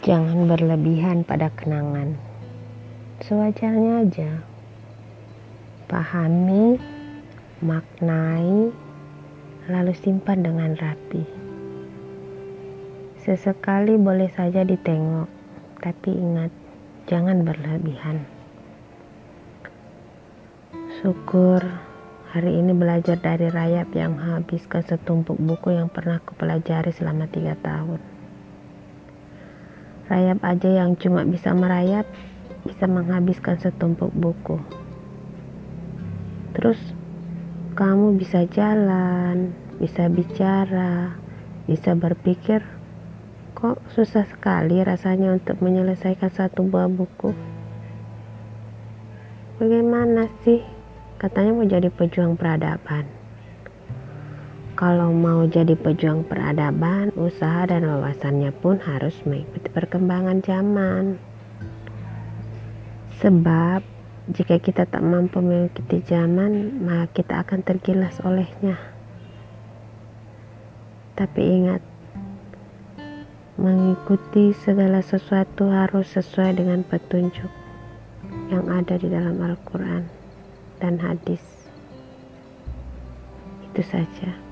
Jangan berlebihan pada kenangan. Sewajarnya aja. Pahami, maknai, lalu simpan dengan rapi. Sesekali boleh saja ditengok, tapi ingat, jangan berlebihan. Syukur hari ini belajar dari rayap yang menghabiskan setumpuk buku yang pernah kupelajari selama tiga tahun. Rayap aja yang cuma bisa merayap, bisa menghabiskan setumpuk buku. Terus, kamu bisa jalan, bisa bicara, bisa berpikir, kok susah sekali rasanya untuk menyelesaikan satu buah buku. Bagaimana sih? Katanya mau jadi pejuang peradaban. Kalau mau jadi pejuang peradaban, usaha dan wawasannya pun harus mengikuti perkembangan zaman. Sebab jika kita tak mampu mengikuti zaman, maka kita akan tergilas olehnya. Tapi ingat, mengikuti segala sesuatu harus sesuai dengan petunjuk yang ada di dalam Al-Quran dan hadis. Itu saja.